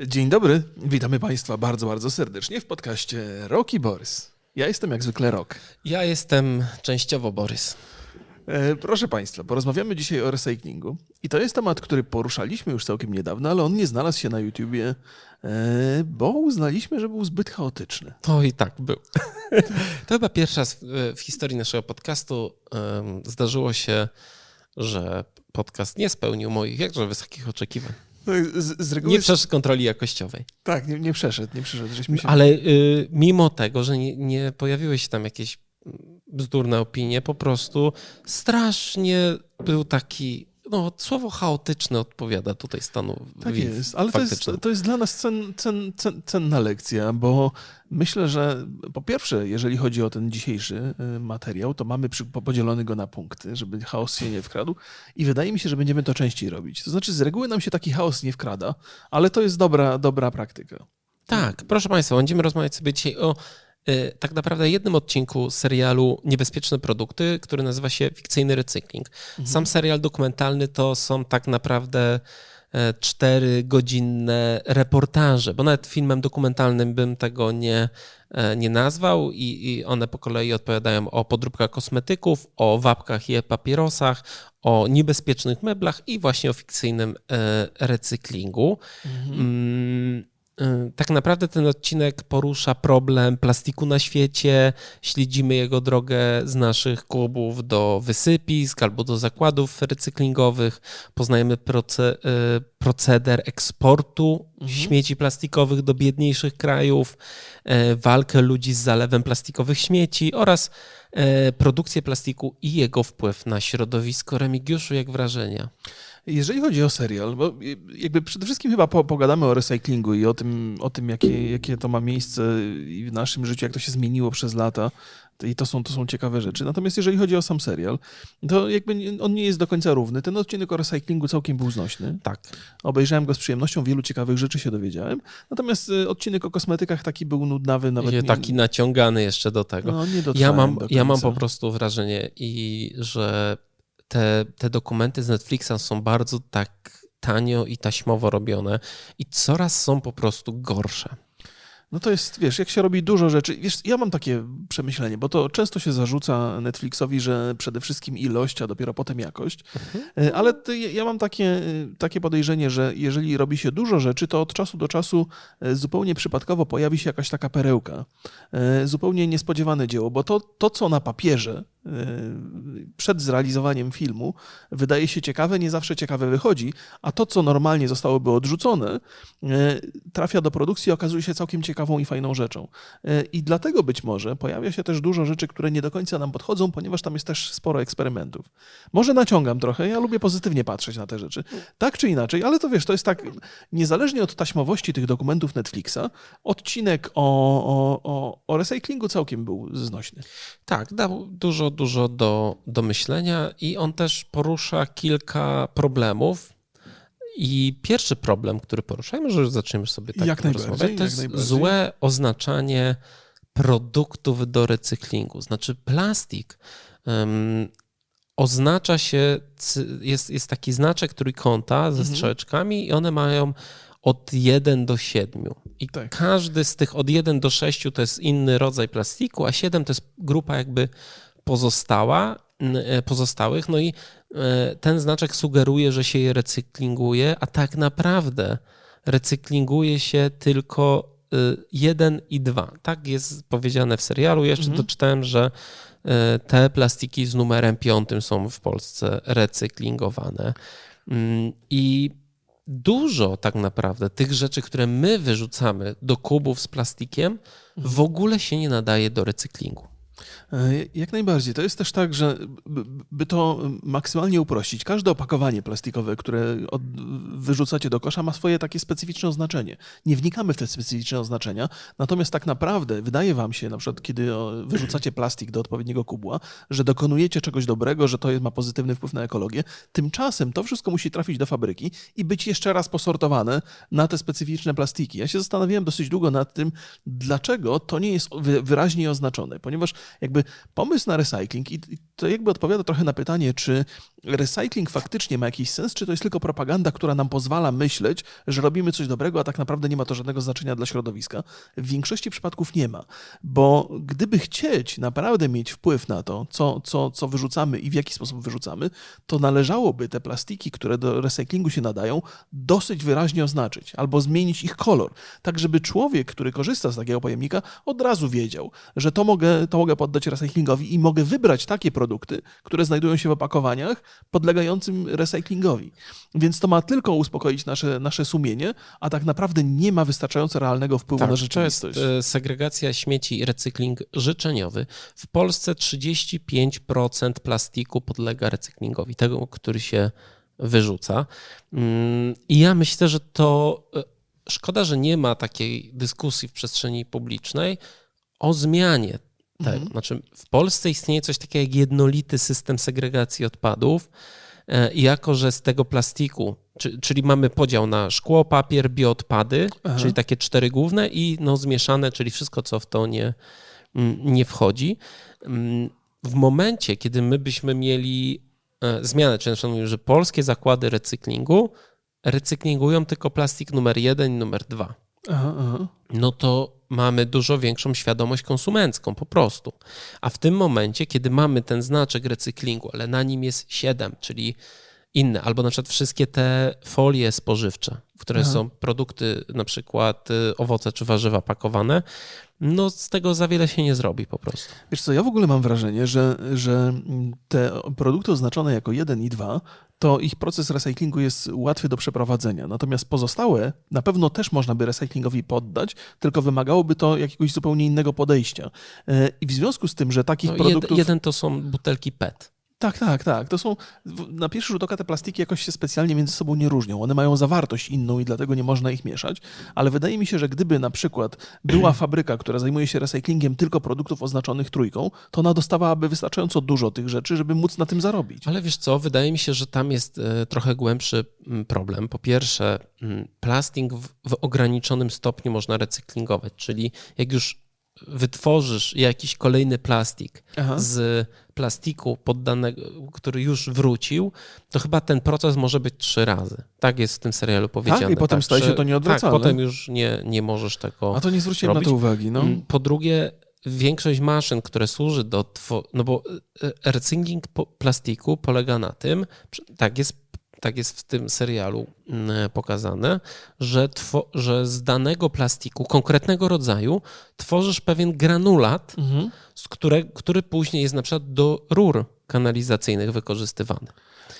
Dzień dobry, witamy Państwa bardzo, bardzo serdecznie w podcaście Roki Borys. Ja jestem jak zwykle Rok. Ja jestem częściowo Borys. E, proszę Państwa, porozmawiamy dzisiaj o recyklingu. I to jest temat, który poruszaliśmy już całkiem niedawno, ale on nie znalazł się na YouTubie, e, bo uznaliśmy, że był zbyt chaotyczny. To i tak był. To chyba pierwsza raz w historii naszego podcastu zdarzyło się, że podcast nie spełnił moich jakże wysokich oczekiwań. No z, z reguły... Nie przeszedł kontroli jakościowej. Tak, nie, nie przeszedł, nie przeszedł. Żeśmy się... Ale y, mimo tego, że nie, nie pojawiły się tam jakieś bzdurne opinie, po prostu strasznie był taki no, słowo chaotyczne odpowiada tutaj stanu. Tak jest, ale to jest, to jest dla nas cen, cen, cen, cenna lekcja, bo myślę, że po pierwsze, jeżeli chodzi o ten dzisiejszy y, materiał, to mamy podzielony go na punkty, żeby chaos się nie wkradł i wydaje mi się, że będziemy to częściej robić. To znaczy z reguły nam się taki chaos nie wkrada, ale to jest dobra, dobra praktyka. Tak, proszę Państwa, będziemy rozmawiać sobie dzisiaj o tak naprawdę jednym odcinku serialu Niebezpieczne produkty, który nazywa się Fikcyjny recykling. Mhm. Sam serial dokumentalny to są tak naprawdę e, cztery godzinne reportaże, bo nawet filmem dokumentalnym bym tego nie, e, nie nazwał i, i one po kolei odpowiadają o podróbkach kosmetyków, o wapkach i papierosach, o niebezpiecznych meblach i właśnie o fikcyjnym e, recyklingu. Mhm. Y, tak naprawdę ten odcinek porusza problem plastiku na świecie. Śledzimy jego drogę z naszych klubów do wysypisk albo do zakładów recyklingowych. Poznajemy proce, y, proceder eksportu mhm. śmieci plastikowych do biedniejszych krajów, y, walkę ludzi z zalewem plastikowych śmieci oraz produkcję plastiku i jego wpływ na środowisko. Remigiuszu, jak wrażenia? Jeżeli chodzi o serial, bo jakby przede wszystkim chyba pogadamy o recyklingu i o tym, o tym jakie, jakie to ma miejsce w naszym życiu, jak to się zmieniło przez lata. I to są, to są ciekawe rzeczy. Natomiast jeżeli chodzi o sam serial, to jakby on nie jest do końca równy. Ten odcinek o recyklingu całkiem był znośny. Tak. Obejrzałem go z przyjemnością, wielu ciekawych rzeczy się dowiedziałem. Natomiast y, odcinek o kosmetykach taki był nudnawy. Nawet nie... Taki naciągany jeszcze do tego. No, nie ja, mam, ja mam po prostu wrażenie, i że te, te dokumenty z Netflixa są bardzo tak tanio i taśmowo robione i coraz są po prostu gorsze. No to jest, wiesz, jak się robi dużo rzeczy. Wiesz, ja mam takie przemyślenie, bo to często się zarzuca Netflixowi, że przede wszystkim ilość, a dopiero potem jakość. Mhm. E, ale ja mam takie, e, takie podejrzenie, że jeżeli robi się dużo rzeczy, to od czasu do czasu e, zupełnie przypadkowo pojawi się jakaś taka perełka. Zupełnie niespodziewane dzieło, bo to, to co na papierze przed zrealizowaniem filmu wydaje się ciekawe, nie zawsze ciekawe wychodzi, a to, co normalnie zostałoby odrzucone, trafia do produkcji i okazuje się całkiem ciekawą i fajną rzeczą. I dlatego być może pojawia się też dużo rzeczy, które nie do końca nam podchodzą, ponieważ tam jest też sporo eksperymentów. Może naciągam trochę, ja lubię pozytywnie patrzeć na te rzeczy, tak czy inaczej, ale to wiesz, to jest tak, niezależnie od taśmowości tych dokumentów Netflixa, odcinek o, o, o, o recyklingu całkiem był znośny. Tak, dał dużo dużo do, do myślenia i on też porusza kilka problemów. I pierwszy problem, który porusza, może zaczniemy sobie tak jak rozmawiać, to jest złe oznaczanie produktów do recyklingu. Znaczy plastik um, oznacza się, jest, jest taki znaczek trójkąta ze mhm. strzałeczkami i one mają od 1 do 7. I tak. każdy z tych od 1 do 6 to jest inny rodzaj plastiku, a 7 to jest grupa jakby pozostała, e, pozostałych, no i e, ten znaczek sugeruje, że się je recyklinguje, a tak naprawdę recyklinguje się tylko e, jeden i dwa. Tak jest powiedziane w serialu. Jeszcze mhm. doczytałem, że te plastiki z numerem piątym są w Polsce recyklingowane. Mm, I dużo tak naprawdę tych rzeczy, które my wyrzucamy do kubów z plastikiem, w ogóle się nie nadaje do recyklingu. E, jak najbardziej. To jest też tak, że by to maksymalnie uprościć, każde opakowanie plastikowe, które od, wyrzucacie do kosza, ma swoje takie specyficzne oznaczenie. Nie wnikamy w te specyficzne oznaczenia, natomiast tak naprawdę wydaje wam się, na przykład kiedy wyrzucacie plastik do odpowiedniego kubła, że dokonujecie czegoś dobrego, że to ma pozytywny wpływ na ekologię. Tymczasem to wszystko musi trafić do fabryki i być jeszcze raz posortowane na te specyficzne plastiki. Ja się zastanawiałem dosyć długo nad tym, dlaczego to nie jest wyraźnie oznaczone, ponieważ jakby pomysł na recycling i to jakby odpowiada trochę na pytanie, czy recycling faktycznie ma jakiś sens, czy to jest tylko propaganda, która nam pozwala myśleć, że robimy coś dobrego, a tak naprawdę nie ma to żadnego znaczenia dla środowiska. W większości przypadków nie ma, bo gdyby chcieć naprawdę mieć wpływ na to, co, co, co wyrzucamy i w jaki sposób wyrzucamy, to należałoby te plastiki, które do recyklingu się nadają, dosyć wyraźnie oznaczyć albo zmienić ich kolor, tak żeby człowiek, który korzysta z takiego pojemnika, od razu wiedział, że to mogę, to mogę poddać recyklingowi i mogę wybrać takie produkty, które znajdują się w opakowaniach podlegającym recyklingowi. Więc to ma tylko uspokoić nasze, nasze sumienie, a tak naprawdę nie ma wystarczająco realnego wpływu tak, na rzeczywistość. To jest segregacja śmieci i recykling życzeniowy. W Polsce 35% plastiku podlega recyklingowi, tego, który się wyrzuca. Mm, I ja myślę, że to e, szkoda, że nie ma takiej dyskusji w przestrzeni publicznej o zmianie tego. Mhm. Znaczy, w Polsce istnieje coś takiego jak jednolity system segregacji odpadów. E, I jako, że z tego plastiku, czyli mamy podział na szkło, papier, bioodpady, Aha. czyli takie cztery główne i no zmieszane, czyli wszystko, co w to nie, mm, nie wchodzi. Mm, w momencie, kiedy my byśmy mieli e, zmianę, czyli na przykład mówimy, że polskie zakłady recyklingu recyklingują tylko plastik numer jeden i numer dwa. Aha. No to mamy dużo większą świadomość konsumencką po prostu. A w tym momencie, kiedy mamy ten znaczek recyklingu, ale na nim jest 7, czyli inne, albo na przykład wszystkie te folie spożywcze, w które Aha. są produkty, na przykład y, owoce czy warzywa pakowane, no z tego za wiele się nie zrobi po prostu. Wiesz co, ja w ogóle mam wrażenie, że, że te produkty oznaczone jako 1 i 2 to ich proces recyklingu jest łatwy do przeprowadzenia. Natomiast pozostałe na pewno też można by recyklingowi poddać, tylko wymagałoby to jakiegoś zupełnie innego podejścia. E, I w związku z tym, że takich no, produktów... Jeden to są butelki PET. Tak, tak, tak. To są, na pierwszy rzut oka te plastiki jakoś się specjalnie między sobą nie różnią. One mają zawartość inną i dlatego nie można ich mieszać, ale wydaje mi się, że gdyby na przykład była fabryka, która zajmuje się recyklingiem tylko produktów oznaczonych trójką, to ona dostawałaby wystarczająco dużo tych rzeczy, żeby móc na tym zarobić. Ale wiesz co, wydaje mi się, że tam jest e, trochę głębszy mm, problem. Po pierwsze, mm, plastik w, w ograniczonym stopniu można recyklingować, czyli jak już wytworzysz jakiś kolejny plastik Aha. z plastiku poddanego, który już wrócił, to chyba ten proces może być trzy razy. Tak jest w tym serialu powiedziane. Tak, i potem tak, staje się to nieodwracalne. Tak, potem już nie, nie możesz tego A to nie zwróciłem robić. na to uwagi. No. Mm, po drugie, większość maszyn, które służy do... No bo e, recykling plastiku polega na tym, tak jest tak jest w tym serialu mm, pokazane, że, że z danego plastiku, konkretnego rodzaju, tworzysz pewien granulat, mhm. z które, który później jest na przykład do rur kanalizacyjnych wykorzystywany.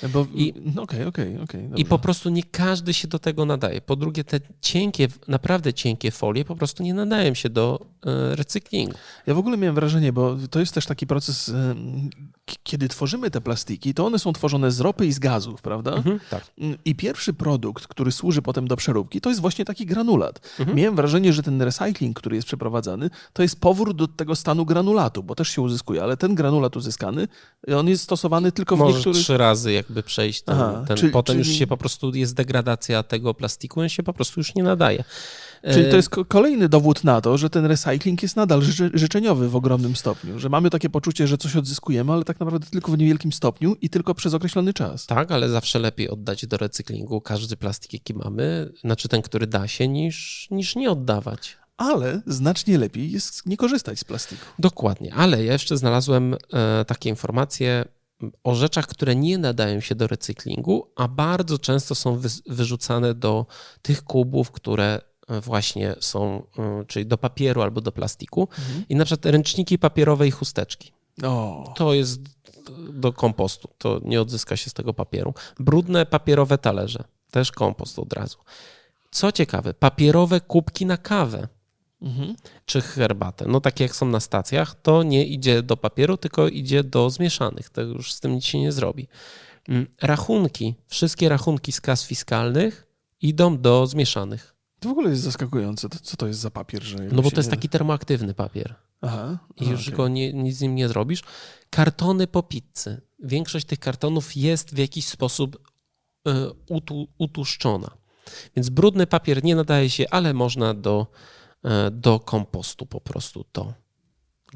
Bo, I, okay, okay, okay, I po prostu nie każdy się do tego nadaje. Po drugie, te cienkie, naprawdę cienkie folie po prostu nie nadają się do e, recyklingu. Ja w ogóle miałem wrażenie, bo to jest też taki proces, e, kiedy tworzymy te plastiki, to one są tworzone z ropy i z gazów, prawda? Mhm, tak. Mm, I pierwszy produkt, który służy potem do przeróbki, to jest właśnie taki granulat. Mhm. Miałem wrażenie, że ten recycling, który jest przeprowadzany, to jest powrót do tego stanu granulatu, bo też się uzyskuje, ale ten granulat uzyskany, on jest stosowany tylko w niektórych... trzy razy jakby przejść ten, Aha, ten czyli, potem czyli... już się po prostu jest degradacja tego plastiku, on się po prostu już nie nadaje. Czyli to e, jest kolejny dowód na to, że ten recycling jest nadal życzeniowy w ogromnym stopniu, że mamy takie poczucie, że coś odzyskujemy, ale tak naprawdę tylko w niewielkim stopniu i tylko przez określony czas. Tak, ale zawsze lepiej oddać do recyklingu każdy plastik, jaki mamy, znaczy ten, który da się, niż, niż nie oddawać ale znacznie lepiej jest nie korzystać z plastiku. Dokładnie, ale ja jeszcze znalazłem e, takie informacje o rzeczach, które nie nadają się do recyklingu, a bardzo często są wyrzucane do tych kubów, które właśnie są, e, czyli do papieru albo do plastiku. Mhm. I na przykład ręczniki papierowe i chusteczki. O. To jest do kompostu, to nie odzyska się z tego papieru. Brudne papierowe talerze, też kompost od razu. Co ciekawe, papierowe kubki na kawę mhm. czy herbatę, no takie jak są na stacjach, to nie idzie do papieru, tylko idzie do zmieszanych. To już z tym nic się nie zrobi. Mm, rachunki, wszystkie rachunki z kas fiskalnych idą do zmieszanych. To w ogóle jest zaskakujące. To, co to jest za papier? Że no bo to jest nie... taki termoaktywny papier. Aha, I już okay. go nie, nic z nim nie zrobisz. Kartony po pizzy. Większość tych kartonów jest w jakiś sposób y, utu, utuszczona. Więc brudny papier nie nadaje się, ale można do E, do kompostu po prostu to.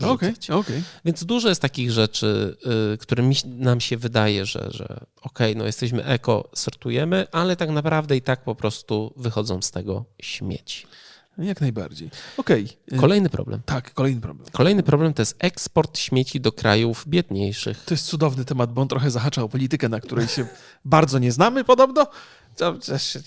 Okay, okay. Więc dużo jest takich rzeczy, y, które mi, nam się wydaje, że, że okej, okay, no jesteśmy eko, sortujemy, ale tak naprawdę i tak po prostu wychodzą z tego śmieci. Jak najbardziej. Okej. Okay. Kolejny problem. Tak, kolejny problem. Kolejny problem to jest eksport śmieci do krajów biedniejszych. To jest cudowny temat, bo on trochę zahacza o politykę, na której się bardzo nie znamy podobno. To,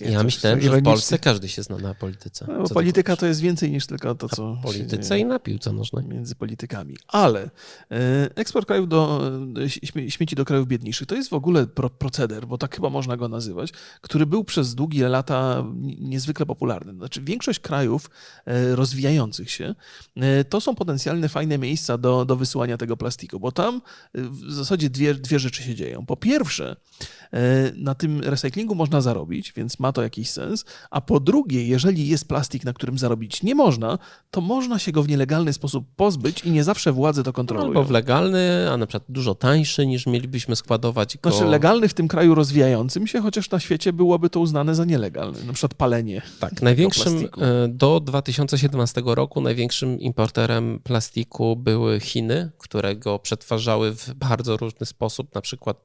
nie, ja myślałem, że w Polsce każdy się zna na polityce. No, polityka to jest więcej niż tylko to, co. Na polityce i na piłce nożnej. Między politykami. Ale e, eksport krajów do, śmieci do krajów biedniejszych to jest w ogóle proceder, bo tak chyba można go nazywać, który był przez długie lata niezwykle popularny. Znaczy, większość krajów e, rozwijających się e, to są potencjalne fajne miejsca do, do wysyłania tego plastiku, bo tam w zasadzie dwie, dwie rzeczy się dzieją. Po pierwsze, na tym recyklingu można zarobić zarobić, więc ma to jakiś sens. A po drugie, jeżeli jest plastik, na którym zarobić nie można, to można się go w nielegalny sposób pozbyć i nie zawsze władze to kontrolują. Albo w legalny, a na przykład dużo tańszy niż mielibyśmy składować go. Znaczy legalny w tym kraju rozwijającym się, chociaż na świecie byłoby to uznane za nielegalne, na przykład palenie. Tak, największym e, do 2017 roku największym importerem plastiku były Chiny, które go przetwarzały w bardzo różny sposób, na przykład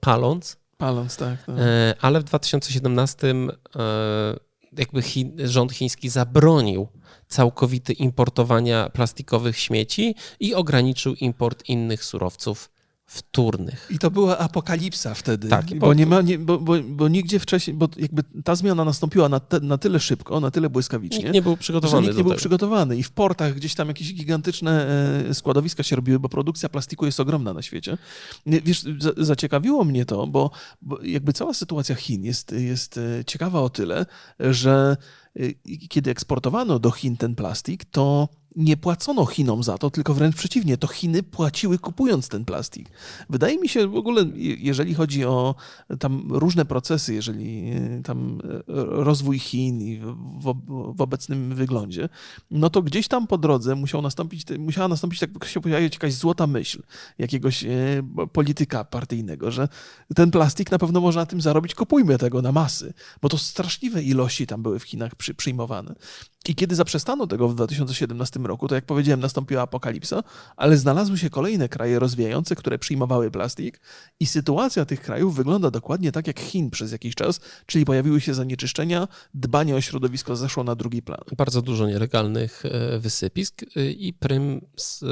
paląc Paląc, tak. tak. Ale w 2017 e, jakby rząd chiński zabronił całkowity importowania plastikowych śmieci i ograniczył import innych surowców wtórnych. I to była apokalipsa wtedy, tak, bo, nie ma, nie, bo, bo, bo nigdzie wcześniej, bo jakby ta zmiana nastąpiła na, te, na tyle szybko, na tyle błyskawicznie. Nikt nie był przygotowany. nikt nie był przygotowany i w portach gdzieś tam jakieś gigantyczne e, składowiska się robiły, bo produkcja plastiku jest ogromna na świecie. Wiesz, zaciekawiło mnie to, bo, bo jakby cała sytuacja Chin jest, jest e, ciekawa o tyle, że e, kiedy eksportowano do Chin ten plastik, to nie płacono Chinom za to, tylko wręcz przeciwnie, to Chiny płaciły kupując ten plastik. Wydaje mi się w ogóle, jeżeli chodzi o tam różne procesy, jeżeli e, tam e, rozwój Chin w, w, obecnym wyglądzie, no to gdzieś tam po drodze musiał nastąpić, musiała nastąpić, tak się pojawić jakaś złota myśl jakiegoś e, polityka partyjnego, że ten plastik na pewno można tym zarobić, kupujmy tego na masy, bo to straszliwe ilości tam były w Chinach przy, przyjmowane. I kiedy zaprzestano tego w 2017 roku, to jak powiedziałem, nastąpiła apokalipsa, ale znalazły się kolejne kraje rozwijające, które przyjmowały plastik i sytuacja tych krajów wygląda dokładnie tak jak Chin przez jakiś czas, czyli pojawiły się zanieczyszczenia, dbanie o środowisko zeszło na drugi plan. Bardzo dużo nielegalnych e, wysypisk e, i prym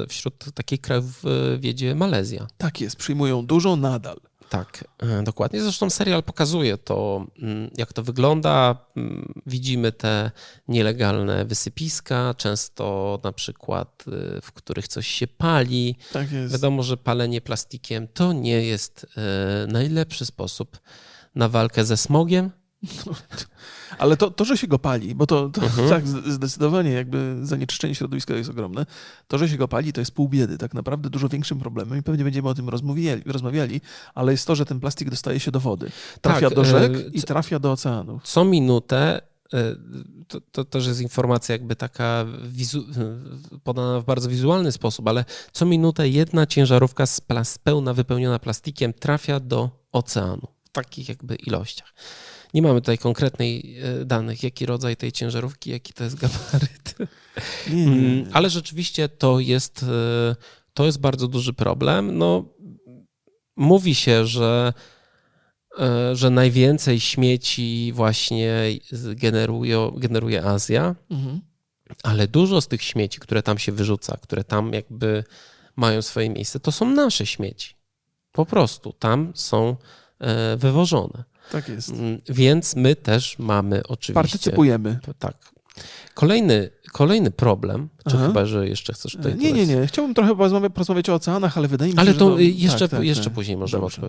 wśród takich krajów e, wiedzie Malezja. Tak jest, przyjmują dużo nadal. Tak, e, dokładnie. Zresztą serial pokazuje to, mm, jak to wygląda. Mm, widzimy te nielegalne wysypiska, często na przykład, y, w których coś się pali. Tak jest. Wiadomo, że palenie plastikiem to nie jest e, najlepszy sposób na walkę ze smogiem. Ale to, to, że się go pali, bo to, to mhm. tak, zdecydowanie jakby zanieczyszczenie środowiska jest ogromne. To, że się go pali, to jest pół biedy. Tak naprawdę dużo większym problemem i pewnie będziemy o tym rozmawiali, rozmawiali ale jest to, że ten plastik dostaje się do wody. Trafia tak, do rzek e, i trafia do oceanu. Co minutę e, to, to też jest informacja jakby taka wizu, podana w bardzo wizualny sposób, ale co minutę jedna ciężarówka z, plas, pełna wypełniona plastikiem trafia do oceanu w takich jakby ilościach. Nie mamy tutaj konkretnej e, danych, jaki rodzaj tej ciężarówki, jaki to jest gabaryt. Mm, ale rzeczywiście to jest, e, to jest bardzo duży problem. No, mówi się, że, e, że najwięcej śmieci właśnie generuje, generuje Azja, mhm. ale dużo z tych śmieci, które tam się wyrzuca, które tam jakby mają swoje miejsce, to są nasze śmieci. Po prostu tam są wywożone. Tak jest. Mm, więc my też mamy oczywiście. Partycypujemy. Tak. Kolejny, kolejny problem, czy Aha. chyba, że jeszcze chcesz tutaj... Nie, nie, nie. Chciałbym trochę porozmawiać, o oceanach, ale wydaje mi się, ale to, to... jeszcze, tak, tak, jeszcze tak. później możemy o tym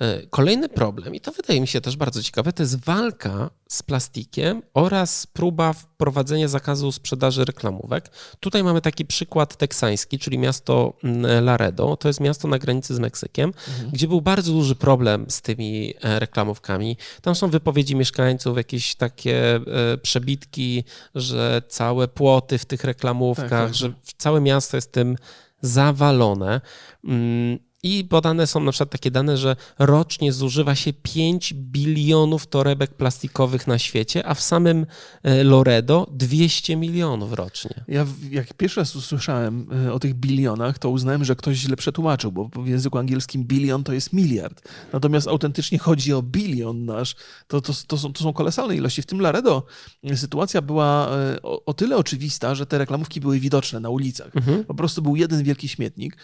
e, Kolejny problem, i to wydaje mi się też bardzo ciekawe, to jest walka z plastikiem oraz próba wprowadzenia zakazu sprzedaży reklamówek. Tutaj mamy taki przykład teksański, czyli miasto mm, Laredo. To jest miasto na granicy z Meksykiem, mhm. gdzie był bardzo duży problem z tymi e, reklamówkami. Tam są wypowiedzi mieszkańców, jakieś takie e, przebitki, że całe płoty w tych reklamówkach, tak, tak. że całe miasto jest tym zawalone. Mm, I podane są na przykład takie dane, że rocznie zużywa się 5 bilionów torebek plastikowych na świecie, a w samym e, Loredo 200 milionów rocznie. Ja jak pierwszy raz usłyszałem e, o tych bilionach, to uznałem, że ktoś źle przetłumaczył, bo w języku angielskim bilion to jest miliard. Natomiast autentycznie chodzi o bilion nasz. To, to, to, są, to są kolosalne ilości. W tym Laredo sytuacja była e, o, o tyle oczywista, że te reklamówki były widoczne na ulicach. Mhm. Po prostu był jeden wielki śmietnik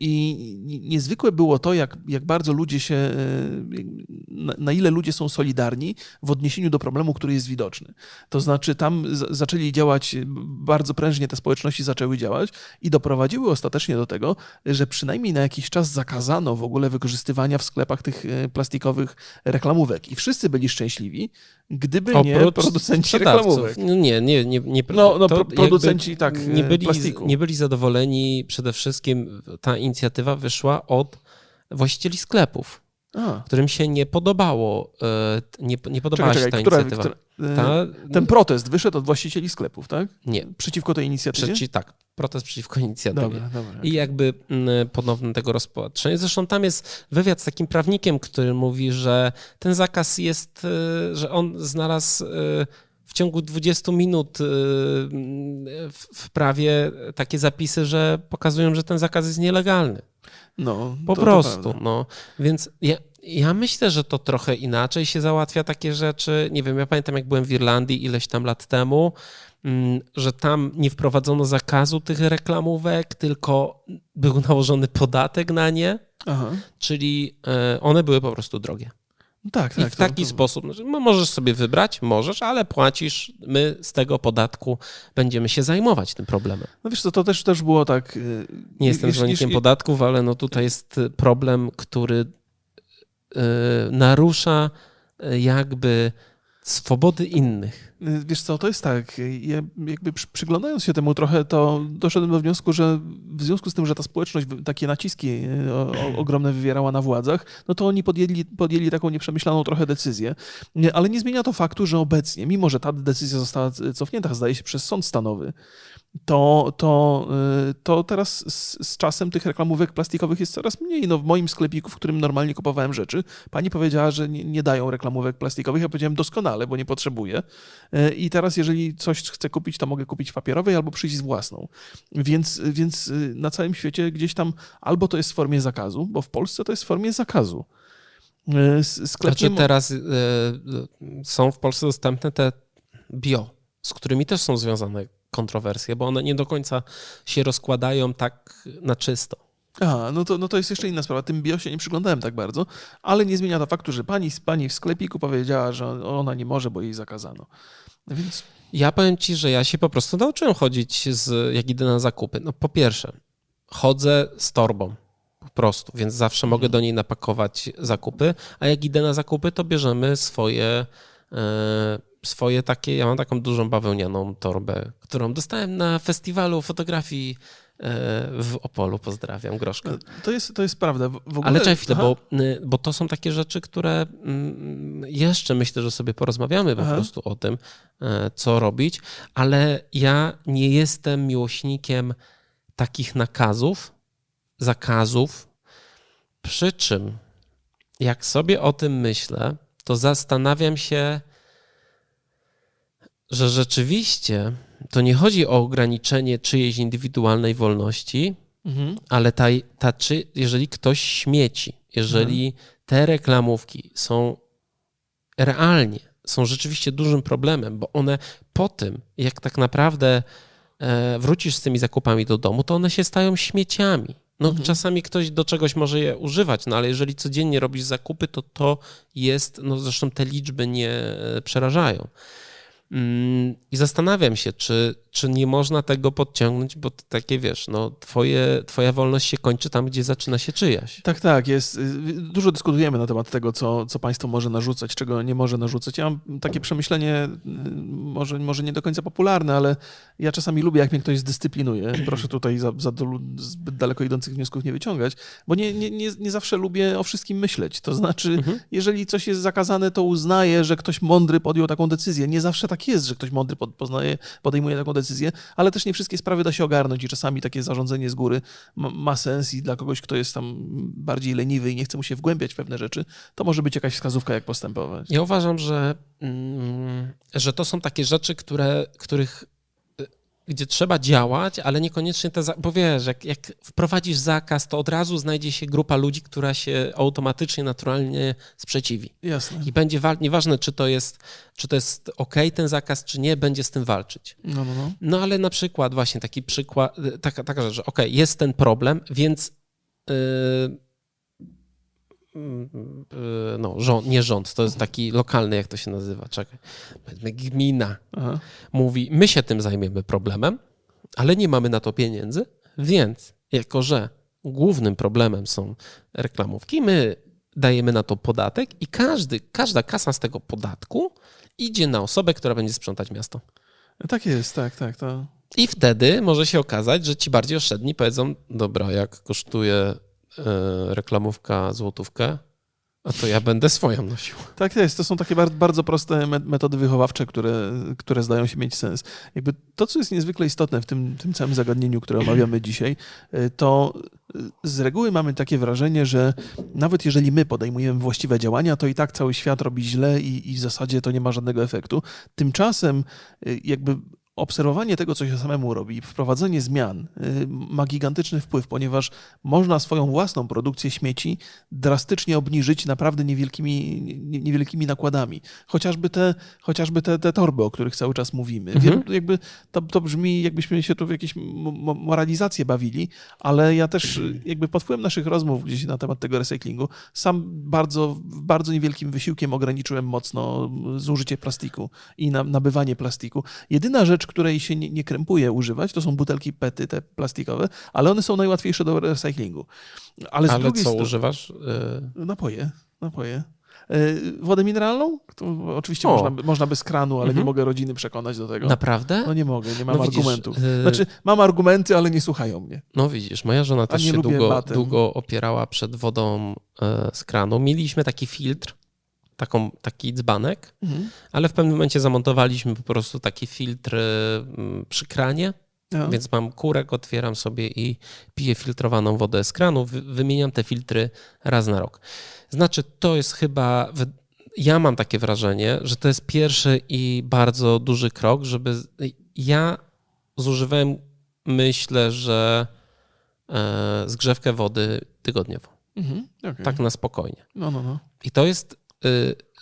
i niezwykłe było to, jak, jak bardzo ludzie się, e, na, na, ile ludzie są solidarni w odniesieniu do problemu, który jest widoczny. To znaczy, tam z, zaczęli działać, bardzo prężnie te społeczności zaczęły działać i doprowadziły ostatecznie do tego, że przynajmniej na jakiś czas zakazano w ogóle wykorzystywania w sklepach tych e, plastikowych reklamówek. I wszyscy byli szczęśliwi, gdyby Oprócz nie producenci reklamówek. No nie, nie, nie, nie. No, no producenci tak nie byli, plastiku. nie byli zadowoleni. Przede wszystkim ta inicjatywa wyszła od właścicieli sklepów. A. którym się nie podobało, e, nie, nie podobała czekaj, się ta inicjatywa. Która, ta, ten protest wyszedł od właścicieli sklepów, tak? Nie. Przeciwko tej inicjatywie? Przeci, tak, protest przeciwko inicjatywie. Dobra, dobra, I jakby ponowne tego rozpatrzenie. Zresztą tam jest wywiad z takim prawnikiem, który mówi, że ten zakaz jest, e, że on znalazł e, ciągu 20 minut w prawie takie zapisy, że pokazują, że ten zakaz jest nielegalny. No, po prostu. no. Więc ja, ja myślę, że to trochę inaczej się załatwia takie rzeczy. Nie wiem, ja pamiętam, jak byłem w Irlandii ileś tam lat temu, mm, że tam nie wprowadzono zakazu tych reklamówek, tylko był nałożony podatek na nie, Aha. czyli e, one były po prostu drogie. Tak, tak. I w taki to... sposób, no, możesz sobie wybrać, możesz, ale płacisz, my z tego podatku będziemy się zajmować tym problemem. No wiesz co, to też, też było tak... Y, Nie jestem zwolennikiem podatków, ale no tutaj jest problem, który yy, narusza y, jakby swobody innych. Wiesz co, to jest tak, ja jakby przyglądając się temu trochę, to doszedłem do wniosku, że w związku z tym, że ta społeczność takie naciski o, ogromne wywierała na władzach, no to oni podjęli, podjęli taką nieprzemyślaną trochę decyzję, ale nie zmienia to faktu, że obecnie, mimo że ta decyzja została cofnięta, zdaje się, przez sąd stanowy, to, to, y, to teraz z, z, czasem tych reklamówek plastikowych jest coraz mniej. No, w moim sklepiku, w którym normalnie kupowałem rzeczy, pani powiedziała, że nie, nie dają reklamówek plastikowych. Ja powiedziałem doskonale, bo nie potrzebuję. Y, I teraz, jeżeli coś chcę kupić, to mogę kupić papierowej albo przyjść z własną. Więc, więc y, na całym świecie gdzieś tam albo to jest w formie zakazu, bo w Polsce to jest w formie zakazu. Sklepie... Znaczy teraz y, są w Polsce dostępne te bio, z którymi też są związane kontrowersje, bo one nie do końca się rozkładają tak na czysto. Aha, no to, no to jest jeszcze inna sprawa. Tym bio się nie przyglądałem tak bardzo, ale nie zmienia to faktu, że pani, pani w sklepiku powiedziała, że ona nie może, bo jej zakazano. Więc... Ja powiem ci, że ja się po prostu nauczyłem chodzić, z, jak idę na zakupy. No po pierwsze, chodzę z torbą po prostu, więc zawsze mogę do niej napakować zakupy, a jak idę na zakupy, to bierzemy swoje e, swoje takie, ja mam taką dużą bawełnianą torbę, którą dostałem na festiwalu fotografii w Opolu. Pozdrawiam, Groszka. To jest, to jest prawda. W ogóle... Ale czekaj chwilę, bo, bo to są takie rzeczy, które mm, jeszcze myślę, że sobie porozmawiamy po Aha. prostu o tym, e, co robić, ale ja nie jestem miłośnikiem takich nakazów, zakazów, przy czym jak sobie o tym myślę, to zastanawiam się, że rzeczywiście to nie chodzi o ograniczenie czyjejś indywidualnej wolności, mhm. ale ta, ta, czy, jeżeli ktoś śmieci, jeżeli mhm. te reklamówki są realnie, są rzeczywiście dużym problemem, bo one po tym, jak tak naprawdę e, wrócisz z tymi zakupami do domu, to one się stają śmieciami. No, mhm. Czasami ktoś do czegoś może je używać, no ale jeżeli codziennie robisz zakupy, to to jest, no zresztą te liczby nie e, przerażają. Mm, I zastanawiam się, czy, czy nie można tego podciągnąć, bo takie wiesz, no, twoje, twoja wolność się kończy tam, gdzie zaczyna się czyjaś. Tak, tak, jest. Dużo dyskutujemy na temat tego, co, co państwo może narzucać, czego nie może narzucać. Ja mam takie przemyślenie, może, może nie do końca popularne, ale ja czasami lubię, jak mnie ktoś zdyscyplinuje. Proszę tutaj za, za zbyt daleko idących wniosków nie wyciągać, bo nie, nie, nie, nie zawsze lubię o wszystkim myśleć. To znaczy, mhm. jeżeli coś jest zakazane, to uznaję, że ktoś mądry podjął taką decyzję. Nie zawsze tak tak jest, że ktoś mądry poznaje, podejmuje taką decyzję, ale też nie wszystkie sprawy da się ogarnąć i czasami takie zarządzanie z góry ma, ma sens i dla kogoś, kto jest tam bardziej leniwy i nie chce mu się wgłębiać w pewne rzeczy, to może być jakaś wskazówka, jak postępować. Ja uważam, że, mm, że to są takie rzeczy, które, których gdzie trzeba działać, ale niekoniecznie te, bo wiesz, jak, jak wprowadzisz zakaz, to od razu znajdzie się grupa ludzi, która się automatycznie, naturalnie sprzeciwi. Jasne. I będzie wal... nieważne, czy to jest, czy to jest ok ten zakaz, czy nie, będzie z tym walczyć. No, no, no. no ale na przykład właśnie taki przykład, taka, taka rzecz, że ok, jest ten problem, więc yy, no, rząd, nie rząd, to jest taki lokalny, jak to się nazywa, czekaj, gmina Aha. mówi, my się tym zajmiemy problemem, ale nie mamy na to pieniędzy, więc jako, że głównym problemem są reklamówki, my dajemy na to podatek i każdy, każda kasa z tego podatku idzie na osobę, która będzie sprzątać miasto. Tak jest, tak, tak. To... I wtedy może się okazać, że ci bardziej oszczędni powiedzą, dobra, jak kosztuje reklamówka złotówkę, a to ja będę swoją nosił. Tak jest. To są takie bardzo, bardzo proste metody wychowawcze, które, które zdają się mieć sens. Jakby to, co jest niezwykle istotne w tym, tym całym zagadnieniu, które omawiamy dzisiaj, e, to e, z reguły mamy takie wrażenie, że nawet jeżeli my podejmujemy właściwe działania, to i tak cały świat robi źle i, i w zasadzie to nie ma żadnego efektu. Tymczasem jakby obserwowanie tego, co się samemu robi, wprowadzenie zmian y, ma gigantyczny wpływ, ponieważ można swoją własną produkcję śmieci drastycznie obniżyć naprawdę niewielkimi, niewielkimi nakładami. Chociażby te, chociażby te, te torby, o których cały czas mówimy. Mhm. Wiem, jakby to, to brzmi, jakbyśmy się tu w jakieś moralizacje bawili, ale ja też jakby pod wpływem naszych rozmów gdzieś na temat tego recyklingu sam bardzo, bardzo niewielkim wysiłkiem ograniczyłem mocno zużycie plastiku i nabywanie plastiku. Jedyna rzecz, rzecz, której się nie, nie krępuje używać, to są butelki PETy, te plastikowe, ale one są najłatwiejsze do recyklingu. Ale, ale co strony, używasz? Y- napoje, napoje. Y, wodę mineralną? To oczywiście można, można by z kranu, ale mhm. nie mogę rodziny przekonać do tego. Naprawdę? No nie mogę, nie mam no argumentów. Widzisz, znaczy, mam argumenty, ale nie słuchają mnie. No widzisz, moja żona też się długo, długo opierała przed wodą e, z kranu. Mieliśmy taki filtr, taką, taki dzbanek, mhm. ale w pewnym momencie zamontowaliśmy po prostu taki filtr mm, przy kranie, no. Więc mam kurek, otwieram sobie i piję filtrowaną wodę z kranu. Wymieniam te filtry raz na rok. Znaczy, to jest chyba. Ja mam takie wrażenie, że to jest pierwszy i bardzo duży krok, żeby. Ja zużywałem, myślę, że e, zgrzewkę wody tygodniowo. Mhm, okay. Tak na spokojnie. No, no, no. I to jest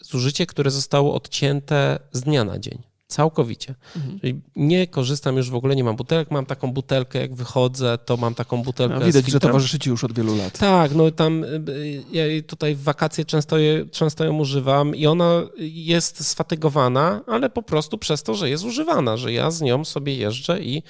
zużycie, które zostało odcięte z dnia na dzień. Całkowicie. Mhm. Czyli nie korzystam już w ogóle, nie mam butelek, mam taką butelkę, jak wychodzę, to mam taką butelkę. No, widać, że towarzyszy ci już od wielu lat. Tak, no tam y, y, ja tutaj w wakacje często, je, często ją używam i ona jest sfatygowana, ale po prostu przez to, że jest używana, że ja z nią sobie jeżdżę i,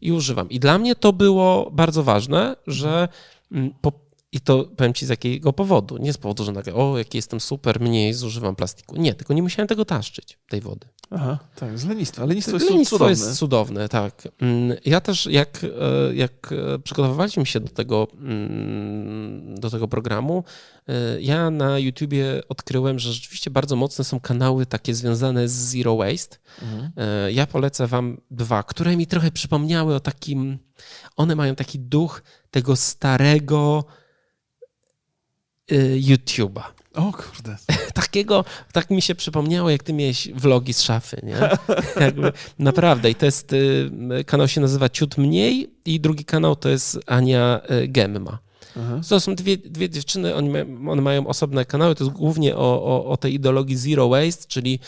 i używam. I dla mnie to było bardzo ważne, że mm, po i to powiem ci z jakiego powodu. Nie z powodu, że nagle, o, jaki jestem super, mniej zużywam plastiku. Nie, tylko nie musiałem tego taszczyć, tej wody. Aha, tak, z lenistwa. Lenistwo jest lenistwo cudowne. jest cudowne, tak. Mm, ja też, jak, e, jak e, przygotowywaliśmy się do tego, mm, do tego programu, e, ja na YouTubie odkryłem, że rzeczywiście bardzo mocne są kanały takie związane z Zero Waste. Mhm. Ja polecę wam dwa, które mi trochę przypomniały o takim, one mają taki duch tego starego, YouTube'a. O kurde. Takiego, tak mi się przypomniało, jak ty miałeś vlogi z szafy, nie? Jakby, naprawdę. I to jest, y, kanał się nazywa Ciut Mniej i drugi kanał to jest Ania y, Gemma. Aha. To są dwie, dwie dziewczyny, one mają osobne kanały, to jest głównie o, o, o tej ideologii zero waste, czyli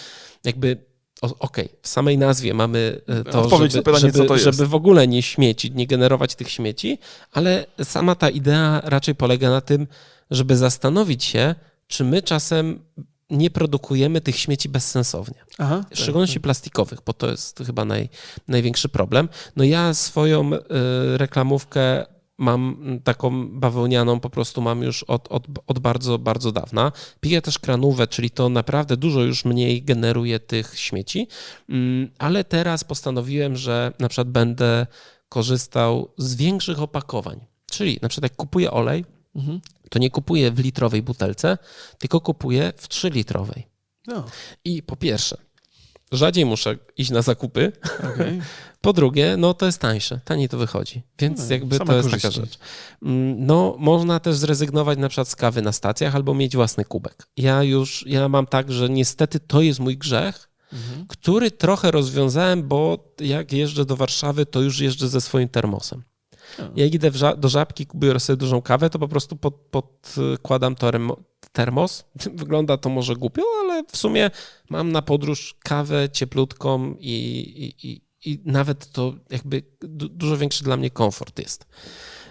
jakby Okej, okay, w samej nazwie mamy to, Odpowiedź żeby, pytanie, żeby, to żeby w ogóle nie śmiecić, nie generować tych śmieci, ale sama ta idea raczej polega na tym, żeby zastanowić się, czy my czasem nie produkujemy tych śmieci bezsensownie. Aha, w szczególności tak, tak. plastikowych, bo to jest chyba naj, największy problem. No ja swoją y, reklamówkę mam taką bawełnianą, po prostu mam już od, od, od bardzo, bardzo dawna. Piję też kranówę, czyli to naprawdę dużo już mniej generuje tych śmieci, mm, ale teraz postanowiłem, że na przykład będę korzystał z większych opakowań. Czyli na przykład jak kupuję olej, mhm. to nie kupuję w litrowej butelce, tylko kupuję w 3 litrowej. No. I po pierwsze, rzadziej muszę iść na zakupy. Okay. Po drugie, no to jest tańsze, taniej to wychodzi, więc no, jakby to jest korzyści. taka rzecz. Mm, no, można też zrezygnować na przykład z kawy na stacjach albo mieć własny kubek. Ja już, ja mam tak, że niestety to jest mój grzech, mhm. który trochę rozwiązałem, bo jak jeżdżę do Warszawy, to już jeżdżę ze swoim termosem. Jak idę do żabki, kupuję sobie dużą kawę, to po prostu pod, podkładam termos. Wygląda to może głupio, ale w sumie mam na podróż kawę cieplutką i, i, i, i nawet to jakby dużo większy dla mnie komfort jest.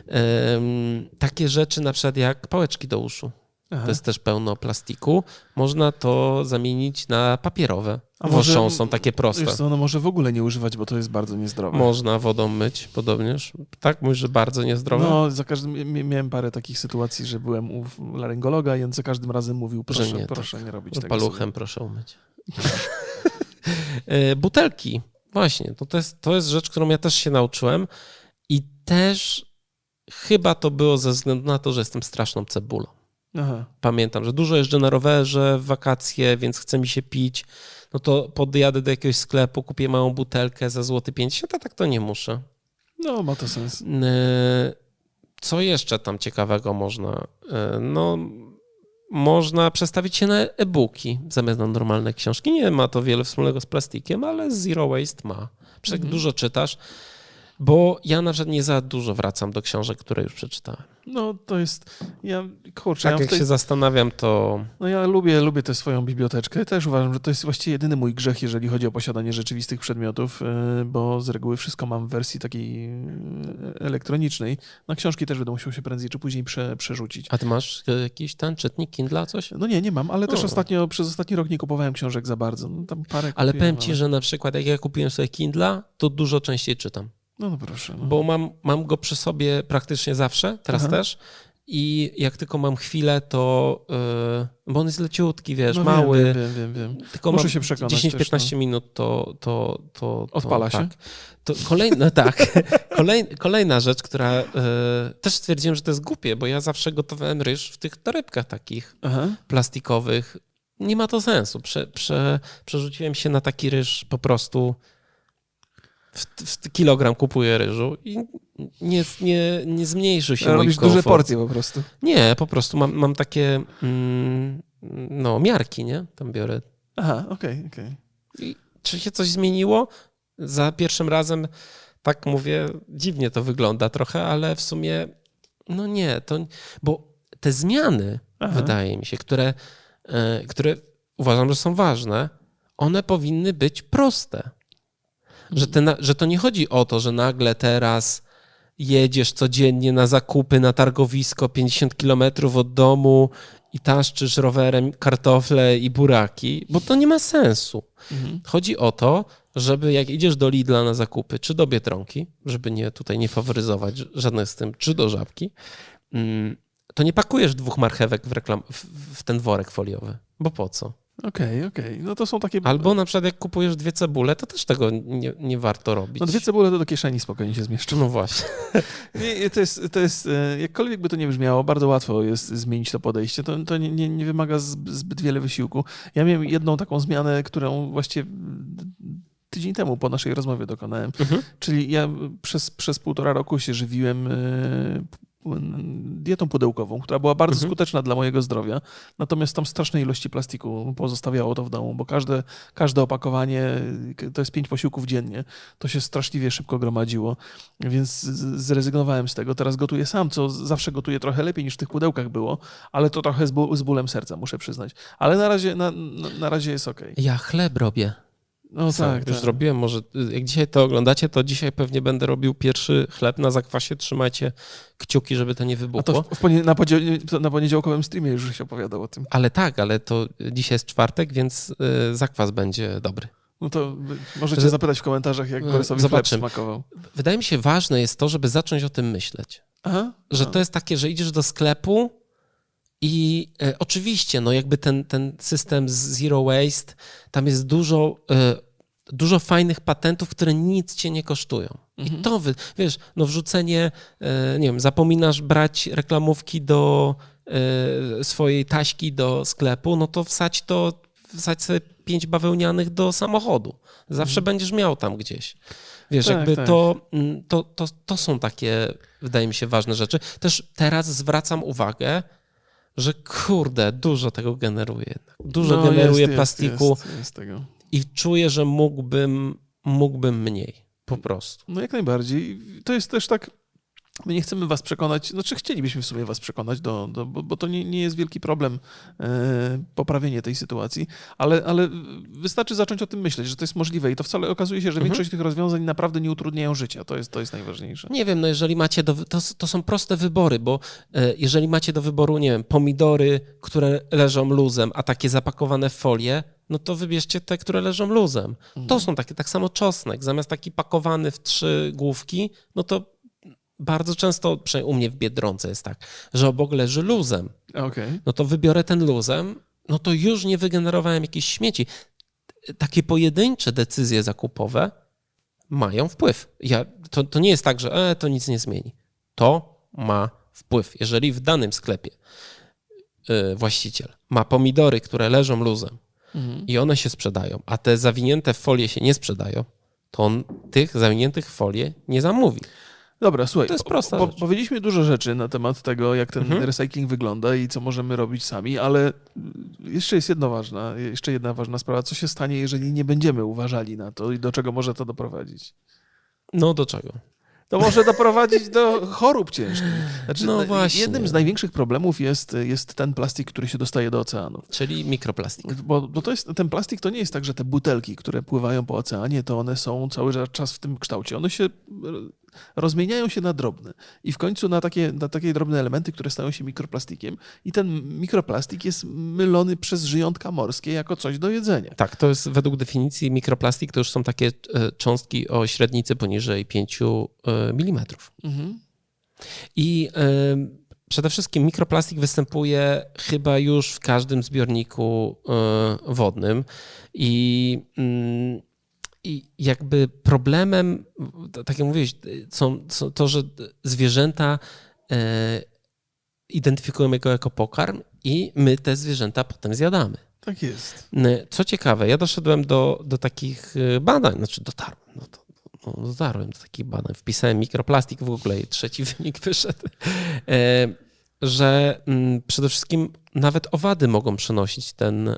Um, takie rzeczy na przykład jak pałeczki do uszu. Aha. To jest też pełno plastiku. Można to zamienić na papierowe. A Woszą są takie proste. Wiesz co, no może w ogóle nie używać, bo to jest bardzo niezdrowe. Można wodą myć podobnież. Tak, mówisz, że bardzo niezdrowe? No, za każdym, miałem parę takich sytuacji, że byłem u laryngologa i on za każdym razem mówił, proszę, nie, proszę tak. nie robić tego. Paluchem proszę umyć. E, butelki. Właśnie, to, to, jest, to jest rzecz, którą ja też się nauczyłem i też chyba to było ze względu na to, że jestem straszną cebulą. Aha. Pamiętam, że dużo jeżdżę na rowerze w wakacje, więc chce mi się pić. No to podjadę do jakiegoś sklepu, kupię małą butelkę za złoty 50, a tak to nie muszę. No, ma to sens. Co jeszcze tam ciekawego można? E, no, można przestawić się na e-booki zamiast na normalne książki. Nie ma to wiele wspólnego z plastikiem, ale Zero Waste ma. Przecież mhm. dużo czytasz, bo ja na przykład nie za dużo wracam do książek, które już przeczytałem. No to jest, ja kurczę. Tak ja jak tej... się zastanawiam, to... No ja lubię, lubię tę swoją biblioteczkę. Też uważam, że to jest właściwie jedyny mój grzech, jeżeli chodzi o posiadanie rzeczywistych przedmiotów, y, bo z reguły wszystko mam w wersji takiej y, elektronicznej. Na książki też będę musiał się prędzej czy później prze, przerzucić. A ty masz y, jakiś ten czytnik Kindle, coś? No nie, nie mam, ale też ostatnio, przez ostatni rok nie kupowałem książek za bardzo. No, tam parę ale powiem ci, ale... że na przykład jak ja kupiłem sobie Kindle, to dużo częściej czytam. No, no proszę. No. Bo mam, mam go przy sobie praktycznie zawsze, teraz Aha. też. I jak tylko mam chwilę, to. Yy, bo on jest leciutki, wiesz, no mały. Wiem, wiem, wiem, wiem. Tylko Muszę się przekonać. 10-15 no. minut to. to, to, to Odpala się. Tak. To kolejna, tak. Kolej, kolejna rzecz, która. Yy, też stwierdziłem, że to jest głupie, bo ja zawsze gotowałem ryż w tych torebkach takich Aha. plastikowych. Nie ma to sensu. Prze, prze, przerzuciłem się na taki ryż po prostu w, w kilogram kupuję ryżu i nie, nie, nie zmniejszy się Robisz duże porcje po prostu. Nie, po prostu mam, mam takie mm, no, miarki, nie? Tam biorę. Aha, okej, okay, okej. Okay. Czy się coś zmieniło? Za pierwszym razem, tak mówię, dziwnie to wygląda trochę, ale w sumie no nie, to, bo te zmiany, Aha. wydaje mi się, które, e, które uważam, że są ważne, one powinny być proste. Że, te, że to nie chodzi o to, że nagle teraz jedziesz codziennie na zakupy na targowisko 50 kilometrów od domu i taszczysz rowerem kartofle i buraki, bo to nie ma sensu. Mhm. Chodzi o to, żeby jak idziesz do Lidla na zakupy, czy do Biedronki, żeby nie tutaj nie faworyzować żadnych z tym, czy do Żabki, mm, to nie pakujesz dwóch marchewek w, reklam- w ten worek foliowy, bo po co? Okej, okay, okej. Okay. No to są takie... Albo na przykład jak kupujesz dwie cebule, to też tego nie, nie warto robić. No dwie cebule to do kieszeni spokojnie się zmieszczą. No właśnie. nie, to jest, to jest, e, jakkolwiek by to nie brzmiało, bardzo łatwo jest zmienić to podejście. To, to nie, nie, nie wymaga zbyt wiele wysiłku. Ja miałem jedną taką zmianę, którą właściwie tydzień temu po naszej rozmowie dokonałem. Mhm. Czyli ja przez, przez półtora roku się żywiłem e, dietą pudełkową, która była bardzo mhm. skuteczna dla mojego zdrowia, natomiast tam strasznej ilości plastiku pozostawiało to w domu, bo każde, każde opakowanie to jest pięć posiłków dziennie. To się straszliwie szybko gromadziło, więc zrezygnowałem z tego. Teraz gotuję sam, co zawsze gotuję trochę lepiej niż w tych pudełkach było, ale to trochę z, z bólem serca, muszę przyznać. Ale na razie, na, na razie jest ok. Ja chleb robię. No Co, tak, już tak. zrobiłem, może jak dzisiaj to oglądacie, to dzisiaj pewnie będę robił pierwszy chleb na zakwasie. Trzymajcie kciuki, żeby to nie wybuchło. A to na, na poniedziałkowym streamie już się opowiadał o tym. Ale tak, ale to dzisiaj jest czwartek, więc y, zakwas będzie dobry. No to możecie Że... zapytać w komentarzach, jak Borysowi Zobaczymy. chleb smakował. Wydaje mi się ważne jest to, żeby zacząć o tym myśleć. Aha, że to jest takie, że idziesz do sklepu i e, oczywiście, no jakby ten, ten system Zero Waste, tam jest dużo, e, dużo fajnych patentów, które nic cię nie kosztują. Mhm. I to, wy, wiesz, no wrzucenie, e, nie wiem, zapominasz brać reklamówki do e, swojej taśki do sklepu, no to wsać to wsadź sobie pięć bawełnianych do samochodu. Zawsze mhm. będziesz miał tam gdzieś. Wiesz, tak, jakby tak. To, mm, to, to, to są takie, wydaje mi się, ważne rzeczy. Też teraz zwracam uwagę, że kurde, dużo tego generuje. Dużo no, generuje jest, plastiku jest, jest, tego. i czuję, że mógłbym, mógłbym mniej. Po prostu. No jak najbardziej. To jest też tak My nie chcemy was przekonać, znaczy chcielibyśmy w sumie was przekonać, do, do bo, bo, to nie, nie jest wielki problem e, poprawienie tej sytuacji, ale, ale wystarczy zacząć o tym myśleć, że to jest możliwe i to wcale okazuje się, że mhm. większość tych rozwiązań naprawdę nie utrudniają życia. To jest, to jest najważniejsze. Nie wiem, no jeżeli macie do, to, to są proste wybory, bo e, jeżeli macie do wyboru, nie wiem, pomidory, które leżą luzem, a takie zapakowane w folię, no to wybierzcie te, które leżą luzem. To mhm. są takie, tak samo czosnek, zamiast taki pakowany w trzy główki, no to bardzo często, przynajmniej u mnie w Biedronce jest tak, że obok leży luzem. Okay. No to wybiorę ten luzem, no to już nie wygenerowałem jakichś śmieci. Takie pojedyncze decyzje zakupowe mają wpływ. Ja, to, to nie jest tak, że e, to nic nie zmieni. To ma wpływ. Jeżeli w danym sklepie yy, właściciel ma pomidory, które leżą luzem mhm. i one się sprzedają, a te zawinięte w folię się nie sprzedają, to on tych zawiniętych w folię nie zamówi. Dobra, słuchaj, to jest prosta po, powiedzieliśmy dużo rzeczy na temat tego, jak ten mhm. recycling wygląda i co możemy robić sami, ale jeszcze jest jedna ważna, jeszcze jedna ważna sprawa. Co się stanie, jeżeli nie będziemy uważali na to i do czego może to doprowadzić? No, do czego? to może doprowadzić do chorób ciężkich. Znaczy, no właśnie. Jednym z największych problemów jest, jest ten plastik, który się dostaje do oceanu. Czyli mikroplastik. Bo, bo to jest, ten plastik to nie jest tak, że te butelki, które pływają po oceanie, to one są cały czas w tym kształcie. One się rozmieniają się na drobne i w końcu na takie, na takie drobne elementy, które stają się mikroplastikiem i ten mikroplastik jest mylony przez żyjątka morskie jako coś do jedzenia. Tak, to jest według definicji mikroplastik to już są takie e, cząstki o średnicy poniżej 5 e, mm. Mhm. I y Przede wszystkim mikroplastik występuje chyba już w każdym zbiorniku wodnym i mm, i jakby problemem, tak jak mówiłeś, są, są to, że zwierzęta e, identyfikujemy go jako pokarm i my te zwierzęta potem zjadamy. Tak jest. E, co ciekawe, ja doszedłem do, do takich e, badań, znaczy dotarłem, no to, no, dotarłem do takich badań, wpisałem mikroplastik w ogóle i trzeci wynik wyszedł, że mm, przede wszystkim nawet owady mogą przenosić ten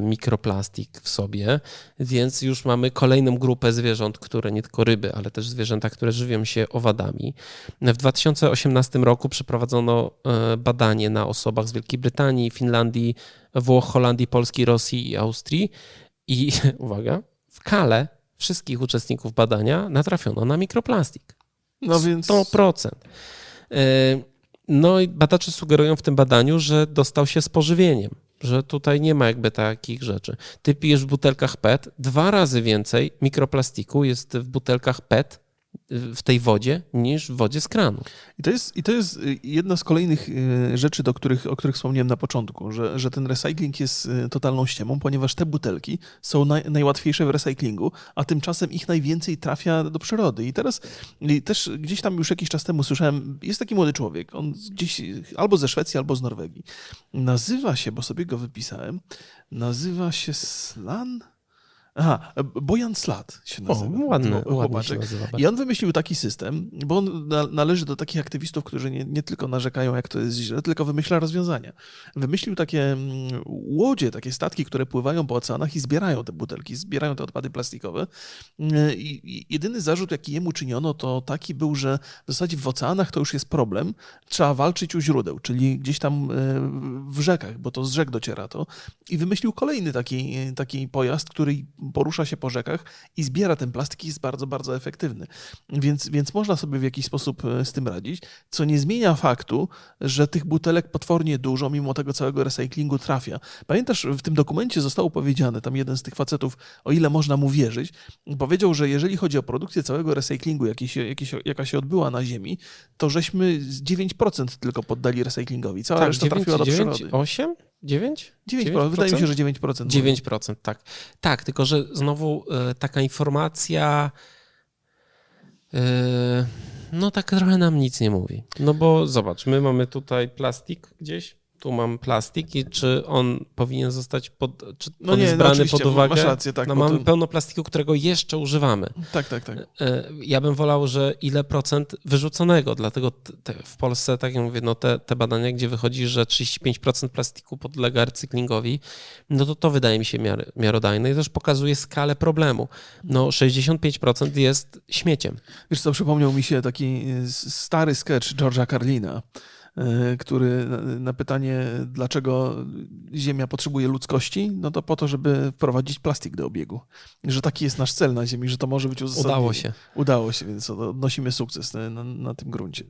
mikroplastik w sobie, więc już mamy kolejną grupę zwierząt, które nie tylko ryby, ale też zwierzęta, które żywią się owadami. W 2018 roku przeprowadzono e, badanie na osobach z Wielkiej Brytanii, Finlandii, Włoch, Holandii, Polski, Rosji i Austrii i uwaga, w kale wszystkich uczestników badania natrafiono na mikroplastik. No więc 100%. E, no i badacze sugerują w tym badaniu, że dostał się z pożywieniem że tutaj nie ma jakby takich rzeczy. Ty pijesz w butelkach PET, dwa razy więcej mikroplastiku jest w butelkach PET w tej wodzie niż w wodzie z kranu. I to jest, i to jest y, jedna z kolejnych y, rzeczy, do których, o których wspomniałem na początku, że, że ten recykling jest y, totalną ściemą, ponieważ te butelki są naj, najłatwiejsze w recyklingu, a tymczasem ich najwięcej trafia do przyrody. I teraz i też gdzieś tam już jakiś czas temu słyszałem, jest taki młody człowiek, on gdzieś albo ze Szwecji, albo z Norwegii. Nazywa się, bo sobie go wypisałem, nazywa się Slan... Aha, Bojan Slat się nazywa. O, ładny, ładny się nazywa. I on wymyślił taki system, bo on należy do takich aktywistów, którzy nie, nie, tylko narzekają, jak to jest źle, tylko wymyśla rozwiązania. Wymyślił takie mm, łodzie, takie statki, które pływają po oceanach i zbierają te butelki, zbierają te odpady plastikowe. I jedyny zarzut, jaki jemu czyniono, to taki był, że w zasadzie w oceanach to już jest problem. Trzeba walczyć u źródeł, czyli gdzieś tam e, w rzekach, bo to z rzek dociera to. I wymyślił kolejny taki, taki pojazd, który porusza się po rzekach i zbiera ten plastik i jest bardzo, bardzo efektywny. Więc, więc można sobie w jakiś sposób e, z tym radzić, co nie zmienia faktu, że tych butelek potwornie dużo, mimo tego całego recyklingu trafia. Pamiętasz, w tym dokumencie zostało powiedziane, tam jeden z tych facetów, o ile można mu wierzyć, powiedział, że jeżeli chodzi o produkcję całego recyklingu, jaki się, jaki się, jaka się odbyła na Ziemi, to żeśmy 9% tylko poddali recyklingowi. Cała tak, reszta 9, trafiła do 9, przyrody. 8? 9? 9%? 9%? Wydaje mi się, że 9%. 9%, tak. Tak, tylko że znowu y, taka informacja y, no tak trochę nam nic nie mówi. No bo zobacz, my mamy tutaj plastik gdzieś, tu mam plastik i czy on powinien zostać pod, czy no on nie, jest no brany no pod uwagę? Masz rację, tak, no mamy to... pełno plastiku, którego jeszcze używamy. Tak, tak, tak. E, ja bym wolał, że ile procent wyrzuconego, dlatego te, w Polsce, tak jak mówię, no te, te badania, gdzie wychodzi, że 35% plastiku podlega recyklingowi, no to to wydaje mi się miar, miarodajne i też pokazuje skalę problemu. No 65% jest śmieciem. Wiesz co, przypomniał mi się taki stary sketch George'a Carlina, który na pytanie, dlaczego Ziemia potrzebuje ludzkości, no to po to, żeby wprowadzić plastik do obiegu. Że taki jest nasz cel na Ziemi, że to może być uzasadnione. Udało się. Udało się, więc odnosimy sukces na, na tym gruncie.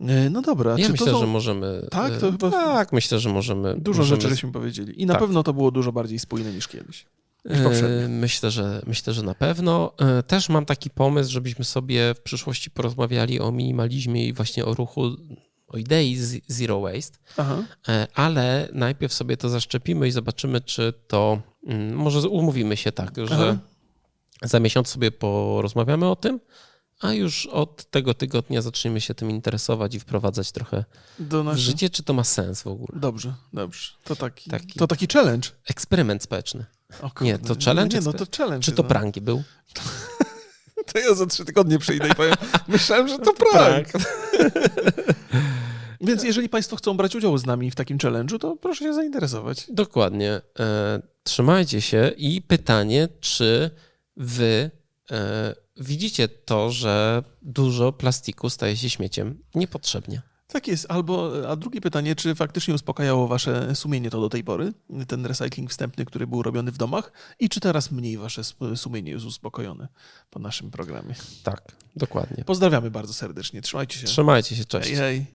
E, no dobra. Ja myślę, są... że możemy. Tak, to chyba. Tak, myślę, że możemy. Dużo możemy... rzeczy żeśmy powiedzieli. I na tak. pewno to było dużo bardziej spójne niż kiedyś. E, myślę, że myślę, że na pewno. Też mam taki pomysł, żebyśmy sobie w przyszłości porozmawiali o minimalizmie i właśnie o ruchu o idei Zero Waste, Aha. E, ale najpierw sobie to zaszczepimy i zobaczymy, czy to. Mm, może umówimy się tak, że Aha. za miesiąc sobie porozmawiamy o tym, a już od tego tygodnia zaczniemy się tym interesować i wprowadzać trochę w życie, czy to ma sens w ogóle. Dobrze, dobrze. To taki, taki, to taki challenge. Eksperyment społeczny. nie, to challenge? Nie, no to challenge. Czy to no. pranki był? To ja za trzy tygodnie przyjdę i powiem, myślałem, że to prank. Więc jeżeli Państwo chcą brać udział z nami w takim challenge'u, to proszę się zainteresować. Dokładnie. E, trzymajcie się i pytanie, czy Wy e, widzicie to, że dużo plastiku staje się śmieciem niepotrzebnie? Tak jest. Albo, a drugie pytanie, czy faktycznie uspokajało wasze sumienie to do tej pory, ten recycling wstępny, który był robiony w domach i czy teraz mniej wasze sumienie jest uspokojone po naszym programie? Tak, dokładnie. Pozdrawiamy bardzo serdecznie. Trzymajcie się. Trzymajcie się, cześć. Hej, hej.